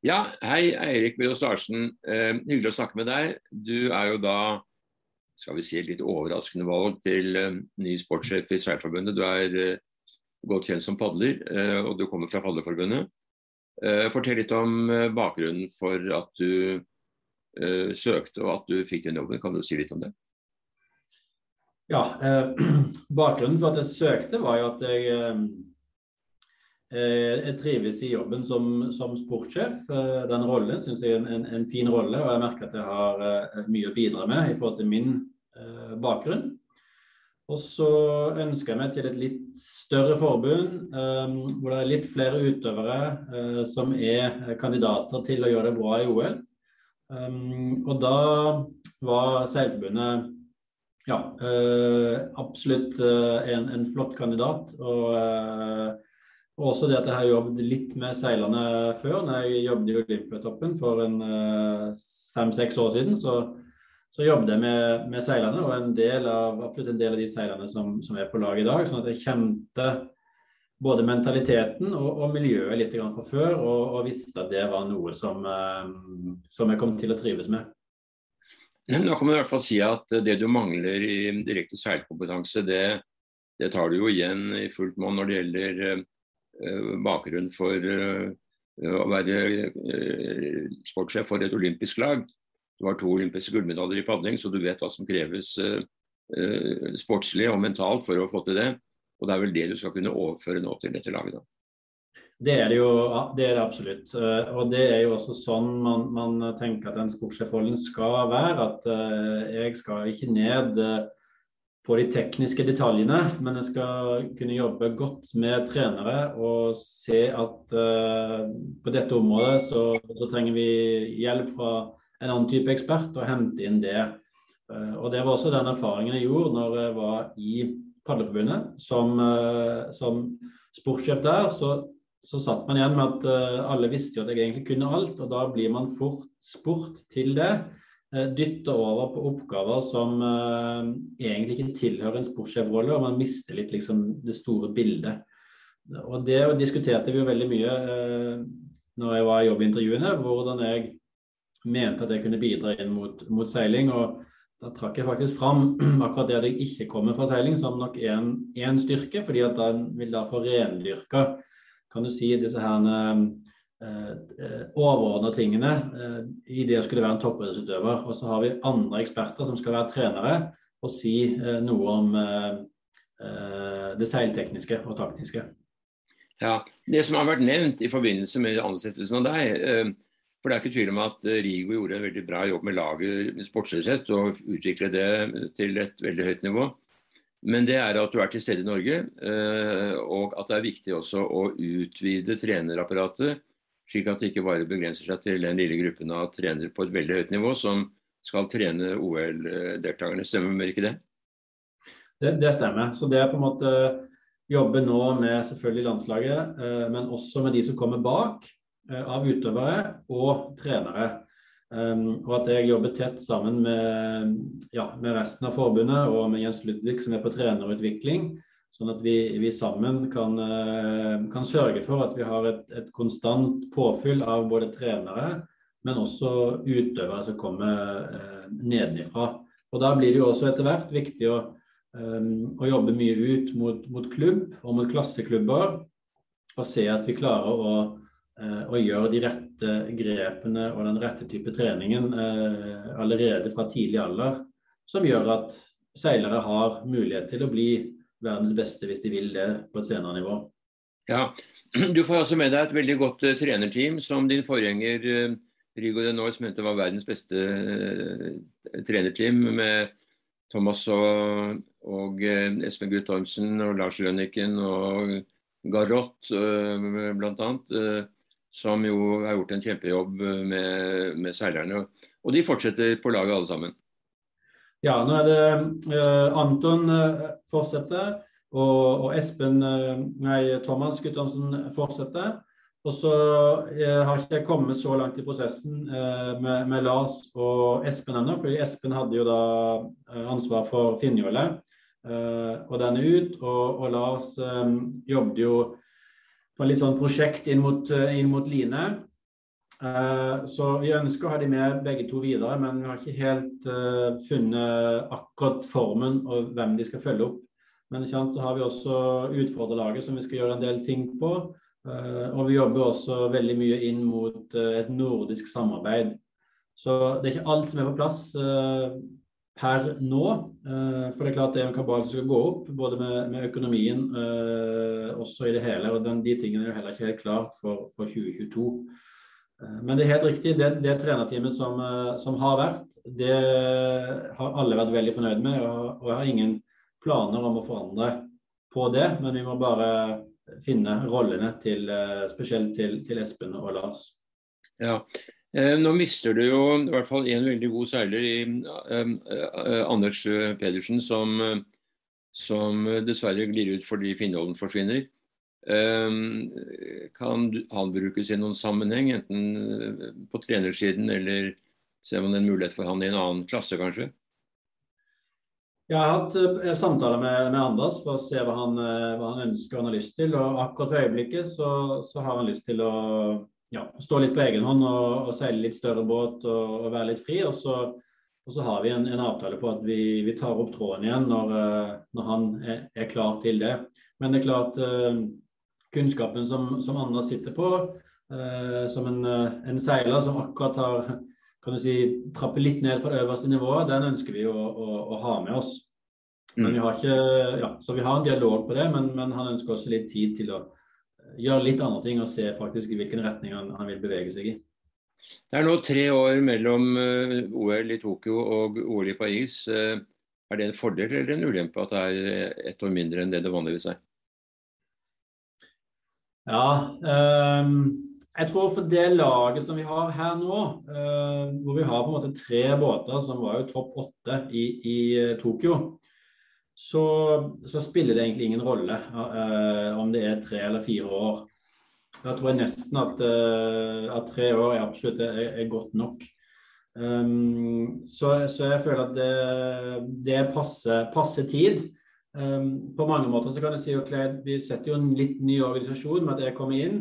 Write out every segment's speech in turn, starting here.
Ja, hei Eirik Bjøros Larsen. Eh, hyggelig å snakke med deg. Du er jo da skal vi si, litt overraskende valg til eh, ny sportssjef i Seilforbundet. Du er eh, godt kjent som padler, eh, og du kommer fra Padlerforbundet. Eh, fortell litt om eh, bakgrunnen for at du søkte og at du fikk den jobben. Kan du si litt om det? Ja, Bakgrunnen for at jeg søkte, var jo at jeg jeg trives i jobben som, som sportssjef. Eh, den rollen syns jeg er en, en, fin rolle, og jeg merker at jeg har eh, mye å bidra med i forhold til min bakgrunn. Og så ønsker jeg meg til et litt større forbund, hvor det er litt flere utøvere som er kandidater til å gjøre det bra i OL. Og da var Seilforbundet ja, absolutt en, en, flott kandidat. og og også det at jeg har jobbet litt med seilerne før. når jeg jobbet i Olympiatoppen for en uh, fem-seks år siden, så, så jobbet jeg med, med, seilerne, og en av, absolutt en del av de seilerne som, som er på lag i dag. sånn at jeg kjente både mentaliteten og, og miljøet litt fra før, og, og, visste at det var noe som, uh, som jeg kom til å trives med. Nå kan man i hvert fall si at det du mangler i direkte seilkompetanse, det, det tar du jo igjen i fullt monn når det gjelder eh, Eh, bakgrunn for eh, å være eh, sportssjef for et olympisk lag. Du har to olympiske gullmedaljer i padling, så du vet hva som kreves sportslig og mentalt for å få til det. Og det er vel det du skal kunne overføre nå til dette laget. da. Det er det jo det er det absolutt. Og det er jo også sånn man, man tenker at den sportssjefrollen skal være. At jeg skal ikke ned på de tekniske detaljene, men jeg skal kunne jobbe godt med trenere og se at uh, på dette området så, så, trenger vi hjelp fra en annen type ekspert og hente inn det. Uh, og Det var også den erfaringen jeg gjorde når jeg var i Padleforbundet. Som, uh, som sportssjef der så, så, satt man igjen med at alle visste jo at jeg egentlig kunne alt, og da blir man fort spurt til det. Eh, dytte over på oppgaver som uh, egentlig ikke tilhører en sportssjefrolle, og man mister litt liksom, det store bildet. Og Det diskuterte vi jo veldig mye uh, når jeg var i jobbintervjuene, hvordan jeg mente at jeg kunne bidra inn mot, mot seiling. og Da trakk jeg faktisk fram akkurat det at jeg ikke kommer fra seiling, som nok én styrke, fordi at da vil da få rendyrka kan du si, disse herne, Eh, eh, overordna tingene eh, i det å skulle være en toppidrettsutøver. Og så har vi andre eksperter som skal være trenere og si noe om det seiltekniske og taktiske. Ja, Det som har vært nevnt i forbindelse med ansettelsen av deg, for det er ikke tvil om at Rigo gjorde en veldig bra jobb med laget sportslig sett og utviklet det til et veldig høyt nivå. Men det er at du er til stede i Norge, og at det er viktig også å utvide trenerapparatet slik at det ikke bare begrenser seg til den lille gruppen av trenere på et veldig høyt nivå som skal trene OL-deltakerne. Stemmer ikke det? det? Det stemmer. Så det er på en måte jobbe nå med selvfølgelig landslaget, eh, men også med de som kommer bak eh, av utøvere og trenere. Um, og at jeg jobber tett sammen med, ja, med, resten av forbundet og med Jens Ludvig, som er på trenerutvikling, Sånn at vi, vi sammen kan, eh, kan, sørge for at vi har et, et, konstant påfyll av både trenere, men også utøvere som kommer eh, nedenifra. Og Da blir det jo også etter hvert viktig å, um, å jobbe mye ut mot, mot, klubb og mot klasseklubber, og se at vi klarer å, uh, å gjøre de rette grepene og den rette type treningen allerede fra tidlig alder, som gjør at seilere har mulighet til å bli verdens beste hvis de vil det på et senere nivå. Ja, Du får altså med deg et veldig godt uh, trenerteam som din forgjenger uh, Rigo de Nois mente var verdens beste uh, trenerteam, med Thomas og, og uh, Espen Guttormsen og Lars Lønniken og Garot uh, bl.a. Uh, som jo har gjort en kjempejobb med, med seilerne. Og de fortsetter på laget alle sammen. Ja, nå er det uh, Anton uh, fortsetter, og, og, Espen uh, Nei, Thomas Guttormsen fortsetter. Og så har ikke jeg kommet så langt i prosessen med, med, Lars og Espen ennå. fordi Espen hadde jo da ansvar for Finnjolet, og den er ut. Og, og Lars jobbet jo på en litt sånn prosjekt inn mot, inn mot Line. Uh, så vi ønsker å ha de med begge to videre, men vi har ikke helt uh, funnet akkurat formen og hvem de skal følge opp. Men så har vi også utfordrerlaget som vi skal gjøre en del ting på. Uh, og vi jobber også veldig mye inn mot et nordisk samarbeid. Så det er ikke alt som er på plass per nå. for det er klart det er en kabal som skal gå opp, både med, med økonomien også i det hele. Og den, de tingene er jo heller ikke helt klart for, for 2022. Eh, men det er helt riktig, det, det trenerteamet som, eh, som, har vært, det har alle vært veldig fornøyd med. Og, og jeg har ingen planer om å forandre på det, men vi må bare finne rollene til, eh, spesielt til, til Espen og Lars. Ja, nå mister du jo i hvert fall en veldig god seiler i Anders Pedersen, som, som dessverre glir ut fordi Finnholden forsvinner. Ehm, kan han i noen sammenheng, enten eh, på trenersiden eller ser man en mulighet for han i en annen klasse, kanskje? Jeg har hatt uh, samtaler med, med, Anders for å se hva han, uh, hva han, ønsker og har lyst til. og Akkurat for øyeblikket så, så har han lyst til å ja, stå litt på egen hånd og, og seile litt større båt og, og, være litt fri. Og så, og så har vi en, en, avtale på at vi, vi, tar opp tråden igjen når, når han er, er, klar til det. Men det er klart kunnskapen som, som Anna sitter på, eh, som en, eh, en, seiler som akkurat har kan du si, trappet litt ned fra det øverste nivået, den ønsker vi å, å, å ha med oss. Men mm. vi har ikke, ja, så vi har en dialog på det, men, men, han ønsker også litt tid til å gjøre litt andre ting og se faktisk i hvilken retning han, han vil bevege seg i. Det er nå tre år mellom eh, OL i Tokyo og OL i Paris. Uh, er det en fordel eller en ulempe at det er ett år mindre enn det det vanligvis er? Ja, um, jeg tror for det laget som vi har her nå, uh, hvor vi har på en måte tre båter som var jo topp åtte i, i uh, Tokyo, så, så, spiller det egentlig ingen rolle uh, om det er tre eller fire år. Jeg tror nesten at, at tre år er absolutt er, er godt nok. Um, så, så, jeg føler at det, det passer, passe, passe tid. Um, på mange måter så kan jeg si at vi setter jo en litt ny organisasjon med at jeg kommer inn.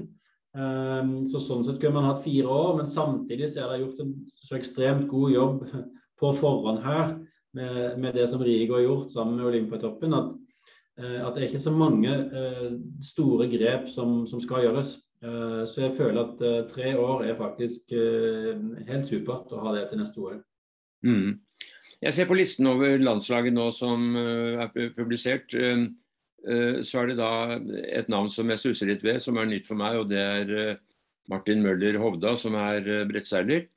Um, så Sånn sett kunne man hatt fire år, men samtidig så er det gjort en så ekstremt god jobb på forhånd her med, med det som Rigo har gjort sammen med Olympiatoppen, at, uh, at det er ikke så mange uh, store grep som, som skal gjøres. Uh, så jeg føler at tre år er faktisk helt supert å ha det til neste år. Mm. Jeg ser på listen over landslaget nå som uh, er publisert. Uh, uh, så er det da et navn som jeg stusser litt ved, som er nytt for meg. Og det er Martin Møller Hovda, som er brettseiler.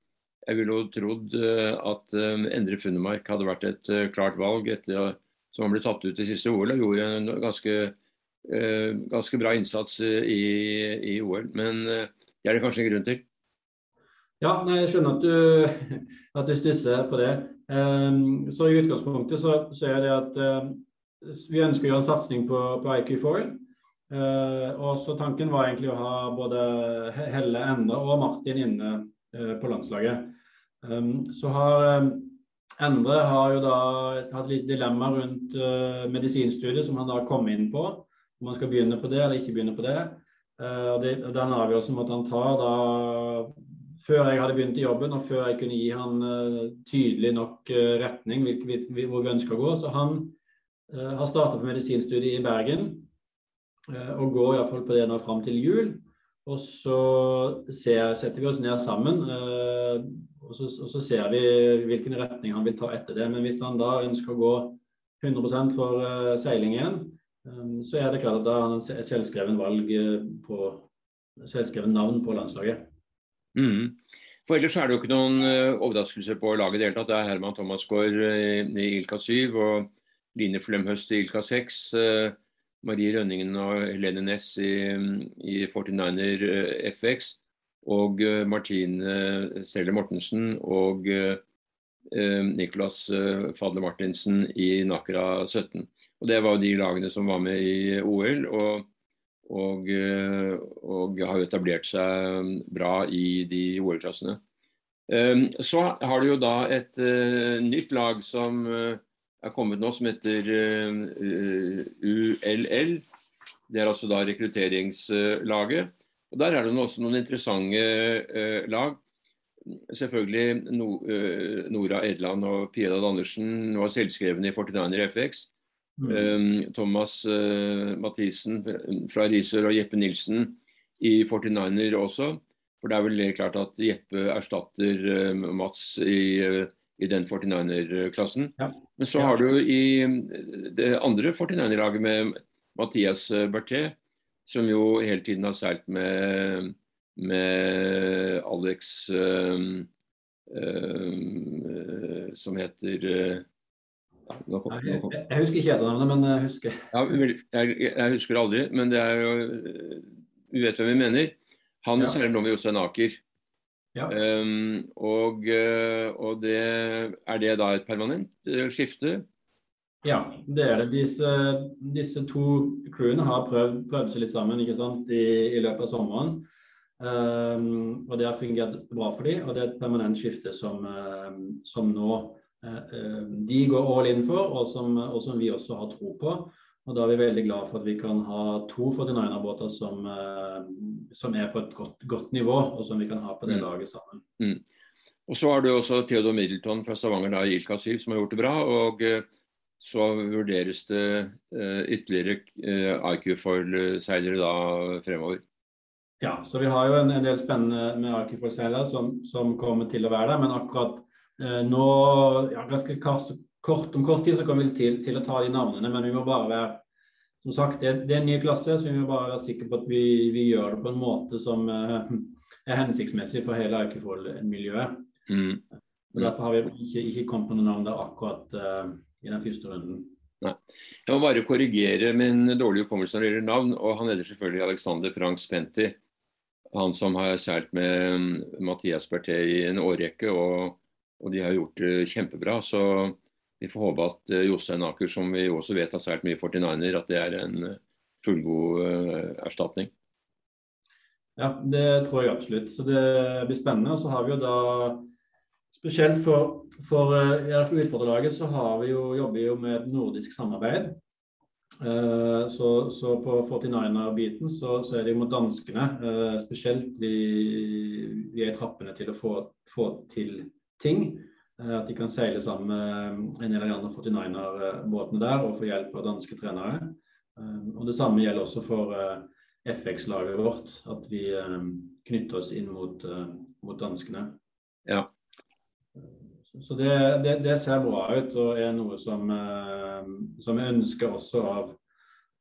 Jeg ville jo trodd at Endre Funnemark hadde vært et klart valg etter som han ble tatt ut i siste OL og gjorde en ganske, ganske bra innsats i, i OL. Men det er det kanskje en grunn til? Ja, jeg skjønner at du, at du stusser på det. Um, så I utgangspunktet så, så er det at uh, vi ønsker å gjøre en satsing på, på IQ Foil. Uh, og så Tanken var egentlig å ha både Helle Endre og Martin inne uh, på landslaget. Um, så har Endre har jo da hatt litt dilemma rundt uh, medisinstudiet som han da kom inn på. Om han skal begynne på det eller ikke begynne på det. Uh, det, Den avgjørelsen måtte han ta da før jeg hadde begynt i jobben, og før jeg kunne gi han uh, tydelig nok uh, retning hvor vi ønsker å gå. Så han uh, har starta på medisinstudiet i Bergen, og går iallfall på det nå fram til jul. Og så ser, setter vi oss ned sammen, og så, og, så, ser vi hvilken retning han vil ta etter det. Men hvis han da ønsker å gå 100 for seiling igjen, så er det klart at da har han et selvskreven valg på selvskreven navn på landslaget. Mm. For ellers er det jo ikke noen overraskelser overraskelse på laget i det hele tatt. Det er Herman Thomasgaard uh, i Ilka 7 og Line Flemhøst i Ilka 6. Uh, Marie Rønningen og Helene Næss i, i 49er uh, FX. Og Martine Selle Mortensen og Niklas Fadle Martinsen i Nakra 17. Og Det var jo de lagene som var med i OL. og og, eh, og, har etablert seg bra i de OL-klassene. Ehm, så har du jo da et uh, nytt lag som uh, er kommet nå, som heter ULL. Det er altså da rekrutteringslaget. Og Der er det også noen interessante lag. Selvfølgelig Nora Edland og Pia Andersen var selvskrevne i 49er FX. Mm. Um, Thomas uh, Mathisen fra Risør og Jeppe Nilsen i 49er også. For det er vel klart at Jeppe erstatter Mats i, i den 49er-klassen. Ja. Men så har du i det andre 49er-laget med Mathias Berthet som jo hele tiden har seilt med, med Alex um, um, Som heter nå, nå, jeg, jeg, husker ikke etternavnet, men jeg husker ja, jeg, jeg, husker aldri, men det er jo Vi vet hvem vi mener. Han ja. seiler nå med Jostein Aker. Ja. Um, og, og det, er det da et permanent skifte? Ja, det er det. Disse, disse to crewene har prøvd, prøvd, seg litt sammen ikke sant, i, i løpet av sommeren. Um, og Det har fungert bra for dem, og det er et permanent skifte som, uh, som nå de går all in for, og som, og som, vi også har tro på. Og Da er vi veldig glad for at vi kan ha to 49er-båter som, uh, som, er på et godt, godt, nivå, og som vi kan ha på det mm. laget sammen. Mm. Og Så har du også Theodor Middleton fra Stavanger da, i Ilka 7 som har gjort det bra. og så vurderes det ytterligere eh, IQ-foil-seilere da fremover. Ja, så vi har jo en, en del spennende med IQ-foil-seilere som, som, kommer til å være der. Men akkurat nå, ja, ganske kort, kort, om kort tid så kommer vi til, til, å ta de navnene. Men vi må bare være som sagt, det, det er en ny klasse, så vi må bare være sikre på at vi, vi gjør det på en måte som er hensiktsmessig for hele IQ-foil-miljøet. Mm. Derfor har vi ikke, ikke kommet på noen navn der akkurat i den første runden. Nei. Jeg må bare korrigere min dårlige hukommelse når det gjelder navn. og Han heter selvfølgelig Alexander Frank Spenti. Han som har seilt med mm, Mathias Berthé i en årrekke, og, og, de har gjort det kjempebra. Så vi får håpe at uh, Jostein Aker, som vi også vet har svært mye 49er, at det er en uh, fullgod erstatning. Ja, det tror jeg absolutt. Så det blir spennende. Og så har vi jo da spesielt for for, for utfordrerlaget så har vi jo, jobber vi jo med nordisk samarbeid. Så, så, på 49er-biten så, så, er det jo mot danskene spesielt vi, vi, er i trappene til å få, få til ting. Uh, at de kan seile sammen med en del av de andre 49er-båtene der og få hjelp av danske trenere. og Det samme gjelder også for FX-laget vårt, at vi knytter oss inn mot, mot danskene. Ja, så det, det, det, ser bra ut og er noe som, eh, som jeg ønsker også av,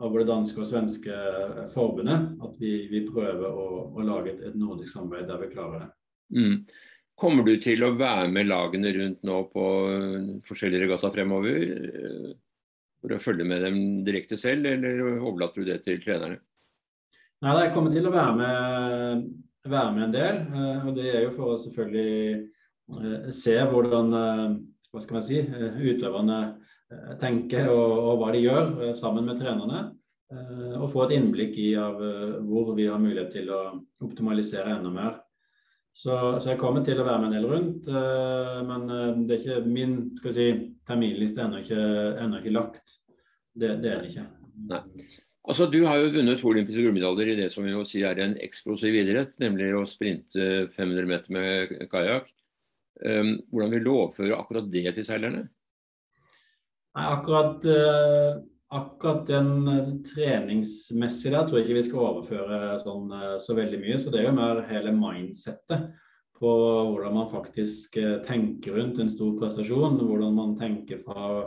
av både danske og svenske forbundet. At vi, vi prøver å, å, lage et, et, nordisk samarbeid der vi klarer det. Mm. Kommer du til å være med lagene rundt nå på forskjellige regattaer fremover? Eh, for å følge med dem direkte selv, eller overlater du det til trenerne? Nei, Jeg kommer til å være med, være med en del. Eh, og Det er jo for å selvfølgelig Eh, se hvordan eh, hva skal man si, eh, utøverne tenker og, og, hva de gjør sammen med trenerne. Og få et innblikk i hvor vi har mulighet til å optimalisere enda mer. Så, så jeg kommer til å være med en del rundt, men det er ikke min skal si, terminliste ennå ikke, ennå ikke lagt. Det, det, er den ikke. Nei. Altså, Du har jo vunnet to olympiske gullmedaljer i det som vi må si er en eksplosiv idrett, nemlig å sprinte 500 meter med kajakk. Ehm, hvordan vil du overføre akkurat det til seilerne? Nei, akkurat, uh, akkurat den uh, treningsmessige der tror jeg ikke vi skal overføre sånn, uh, så veldig mye. Så det er jo mer hele mindsettet på hvordan man faktisk tenker rundt en stor prestasjon. Hvordan man tenker fra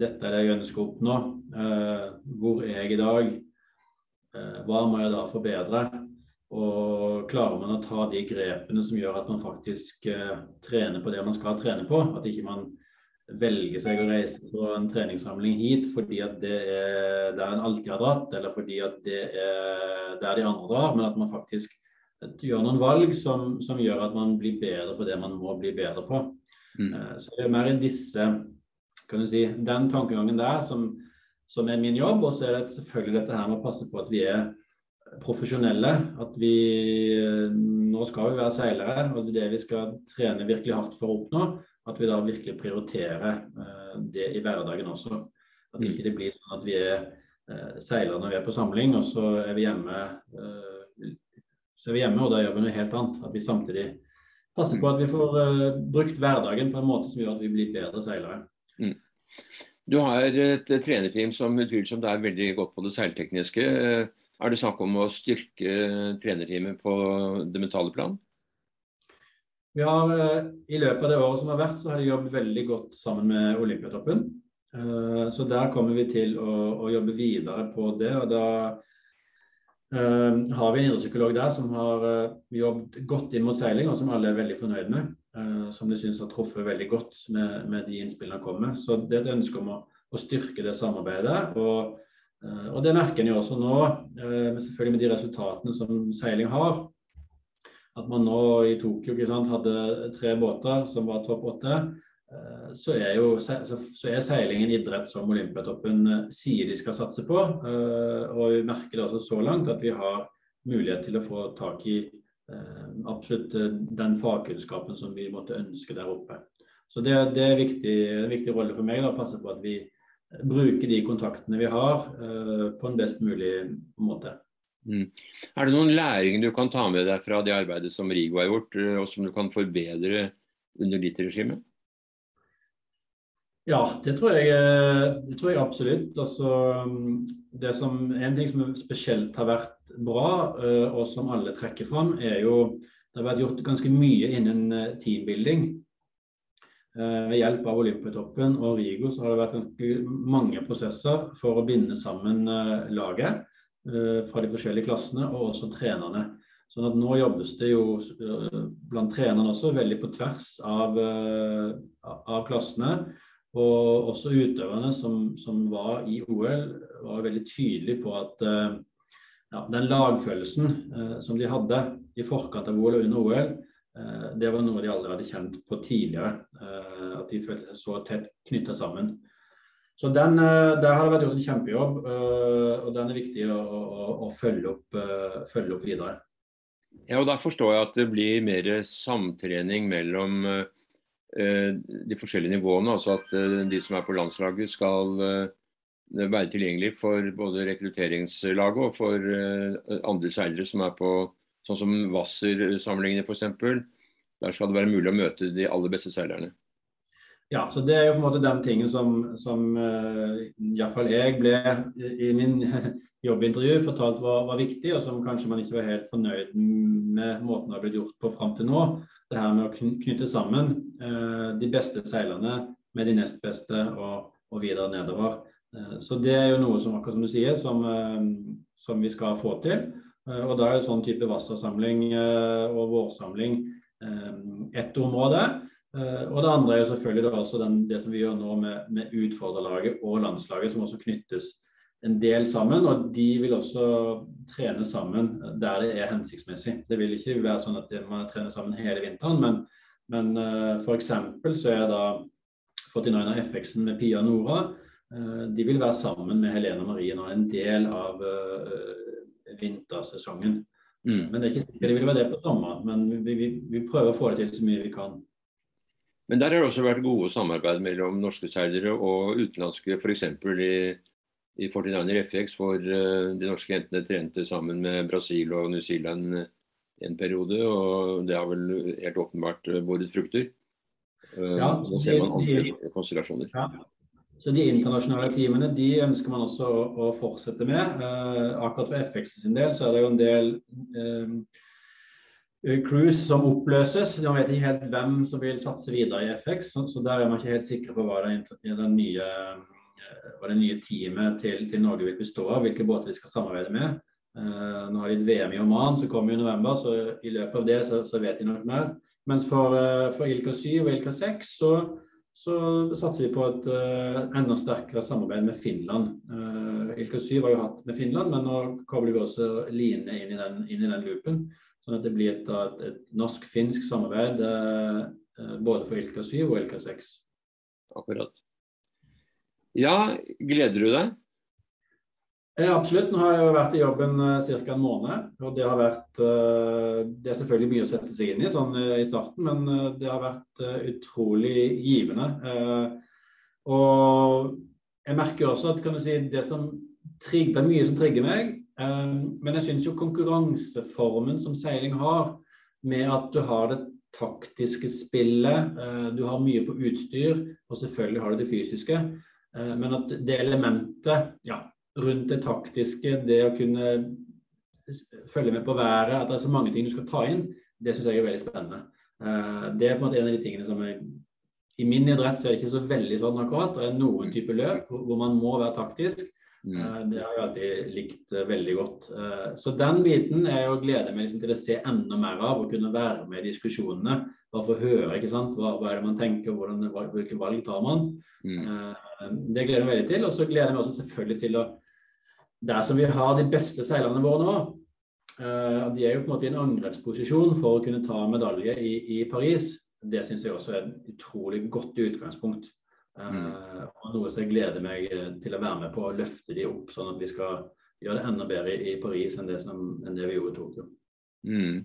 dette er det jeg ønsker å oppnå. hvor er jeg i dag? hva må jeg da forbedre? Og klarer man å ta de grepene som gjør at man faktisk eh, trener på det man skal trene på, at ikke man velger seg å reise på en treningssamling hit fordi at det er der en alltid har dratt, eller fordi at det er der de andre drar, men at man faktisk gjør noen valg som, som gjør at man blir bedre på det man må bli bedre på. Mm. Eh, så det er mer i disse kan du si, den tankegangen der som, som er min jobb. Og så er det selvfølgelig dette her med å passe på at vi er profesjonelle. At vi Nå skal vi være seilere, og det er det vi skal trene virkelig hardt for å oppnå. At vi da virkelig prioriterer uh, det i hverdagen også. At ikke det blir sånn at vi er seiler seilere når vi er på samling, og så er vi hjemme uh, så er vi hjemme, og da gjør vi noe helt annet. At vi samtidig passer på at vi får brukt hverdagen på en måte som gjør at vi blir bedre seilere. Mm. Du har et trenerteam som utvilsomt er veldig godt på det seiltekniske. Er det snakk om å styrke trenerteamet på det mentale plan? Vi har eh, I løpet av det året som har vært, så har de jobbet veldig godt sammen med Olympiatoppen. Eh, så der kommer vi til å, å jobbe videre på det. og da uh, har vi en idrettspsykolog der som har jobbet godt inn mot seiling, og som alle er veldig fornøyd med. Som de syns har truffet veldig godt med, med de innspillene som kommer. Så det er et ønske om å, å styrke det samarbeidet. og Eh, og Det merker en jo også nå, eh, selvfølgelig med de resultatene som seiling har. At man nå i Tokyo sant, hadde tre båter som var topp åtte. Eh, så er, jo, så er seiling en idrett som Olympiatoppen sier de skal satse på. Og vi merker det også så langt at vi har mulighet til å få tak i absolutt den fagkunnskapen som vi måtte ønske der oppe. Så det, det er viktig, en viktig rolle for meg å passe på at vi bruker de kontaktene vi har på en best mulig måte. Mm. Er det noen læring du kan ta med deg fra det arbeidet som Rigo har gjort, uh, og som du kan forbedre under ditt regime? Ja, det tror jeg, eh, det tror jeg absolutt. Altså, det som, en ting som spesielt har vært bra, uh, og som alle trekker fram, er jo det har vært gjort ganske mye innen teambuilding. Eh, ved hjelp av Olympiatoppen og Rigo så har det vært mange prosesser for å binde sammen eh, laget eh, fra de forskjellige klassene, og også trenerne. Sånn at Nå jobbes det jo blant trenerne også veldig på tvers av, av klassene. Og også utøverne som, som, var i OL, var veldig tydelige på at ja, den lagfølelsen som de hadde i forkant av OL og under OL, Eh, det var noe de aldri hadde kjent på tidligere. Eh, at de følte seg så tett knytta sammen. Så den, eh, Der har det vært gjort en kjempejobb, og den er viktig å, å, å følge, opp, følge, opp, videre. Ja, og Da forstår jeg at det blir mer samtrening mellom de forskjellige nivåene. Altså at de som er på landslaget skal være tilgjengelig for både rekrutteringslaget og for andre seilere som er på Sånn som Hvasser-samlingene f.eks. Der skal det være mulig å møte de aller beste seilerne. Ja, så Det er jo på en måte den tingen som, som uh, iallfall jeg ble i min jobbintervju fortalt var, var, viktig, og som kanskje man ikke var helt fornøyd med måten det har blitt gjort på fram til nå. Det her med å knytte sammen uh, de beste seilerne med de nest beste og, og videre nedover. Uh, så det er jo noe som akkurat som du sier, som, som vi skal få til. Eh, og Da er jo sånn type Hvasser-samling eh, og vårsamling eh, ett område. Og Det andre er jo selvfølgelig også den, det som vi gjør nå med, med utfordrerlaget og landslaget, som også knyttes en del sammen. og De vil også trene sammen der det er hensiktsmessig. Det vil ikke være sånn at man trener sammen hele vinteren, men, men f.eks. så er da 49 FX-en med Pia Nora de vil være sammen med Helene Marie nå en del av vintersesongen. Mm. Men det er ikke sikkert det vil være det på sommeren. Men vi, vi, vi, prøver å få det til så mye vi kan. Men der har det også vært gode samarbeid mellom norske seilere og utenlandske, f.eks. i, i 49er FX, for uh, de norske jentene trente sammen med Brasil og New Zealand en periode. Og det har vel helt åpenbart uh, båret frukter. Ja, så ser man andre de, konstellasjoner. Ja. Så De internasjonale teamene de ønsker man også å, å fortsette med. Eh, akkurat for FX sin del så er det jo en del eh, cruise som oppløses. Man vet ikke helt hvem som vil satse videre i FX, så, så der er man ikke helt sikre på hva, det, nye, eh, hva det nye teamet til, til, Norge vil bestå av, hvilke båter de skal samarbeide med. Uh, nå har de et VM i Oman som kommer i november, så i løpet av det så, så vet de nok mer. Mens for, uh, for Ilka 7 og Ilka 6 så så satser vi på et uh, enda sterkere samarbeid med Finland. Ilka 7 har jo hatt med Finland, men nå kobler vi også Line inn i den, inn i den loopen. Sånn at det blir et, et, et norsk-finsk samarbeid uh, både for Ilka 7 og Ilka 6. Akkurat. Ja, gleder du deg? Eh, absolutt. Nå har jeg jo vært i jobben eh, ca. en måned. og Det har vært eh, Det er selvfølgelig mye å sette seg inn i sånn i starten, men det har vært utrolig givende. Og jeg merker også at si, det, som trigger, det er mye som trigger meg. Men jeg syns jo konkurranseformen som seiling har, med at du har det taktiske spillet, du har mye på utstyr, og selvfølgelig har du det fysiske. Men at det elementet ja, rundt det taktiske, det å kunne følge med på været, at det er så mange ting du skal ta inn, det syns jeg er veldig spennende. Det er på en måte en av de tingene som jeg I min idrett så er det ikke så veldig sånn akkurat. Det er noen type løp hvor man må være taktisk. Mm. Eh, det har jeg alltid likt eh, veldig godt. Eh, så den biten er jeg gleder meg liksom til å se enda mer av, og kunne være med i diskusjonene. Bare få høre ikke sant? Hva, hva, er det man tenker, hvordan, hvilke valg tar man. Mm. Det gleder jeg meg veldig til. Og så gleder jeg meg også selvfølgelig til å Der som vi har de beste seilerne våre nå, de er jo på en måte i en angrepsposisjon for å kunne ta medalje i, i Paris. Det syns jeg også er et utrolig godt utgangspunkt. Mm. Og noe som jeg gleder meg eh, til å være med på å løfte de opp, sånn at vi skal gjøre det enda bedre i, Paris enn det, som, enn det vi gjorde i Tokyo. Mm.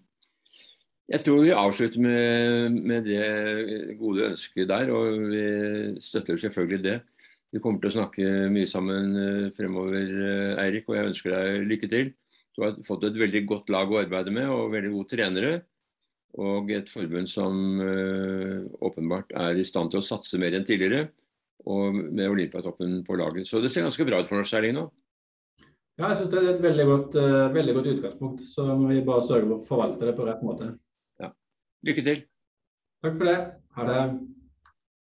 Jeg tror vi avslutter med, med, det gode ønsket der, og vi støtter selvfølgelig det. Vi kommer til å snakke mye sammen eh, fremover, Eirik, og jeg ønsker deg lykke til. Du har fått et veldig godt lag å arbeide med, og veldig gode trenere. Og et forbund som åpenbart er i stand til å satse mer enn tidligere og med Olympiatoppen på laget. Så det ser ganske bra ut for norsk seiling nå. Ja, jeg syns det er et veldig godt, uh, veldig godt, utgangspunkt. Så må vi bare sørge for å forvalte det på rett måte. Ja. Lykke til. Takk for det. Ha det.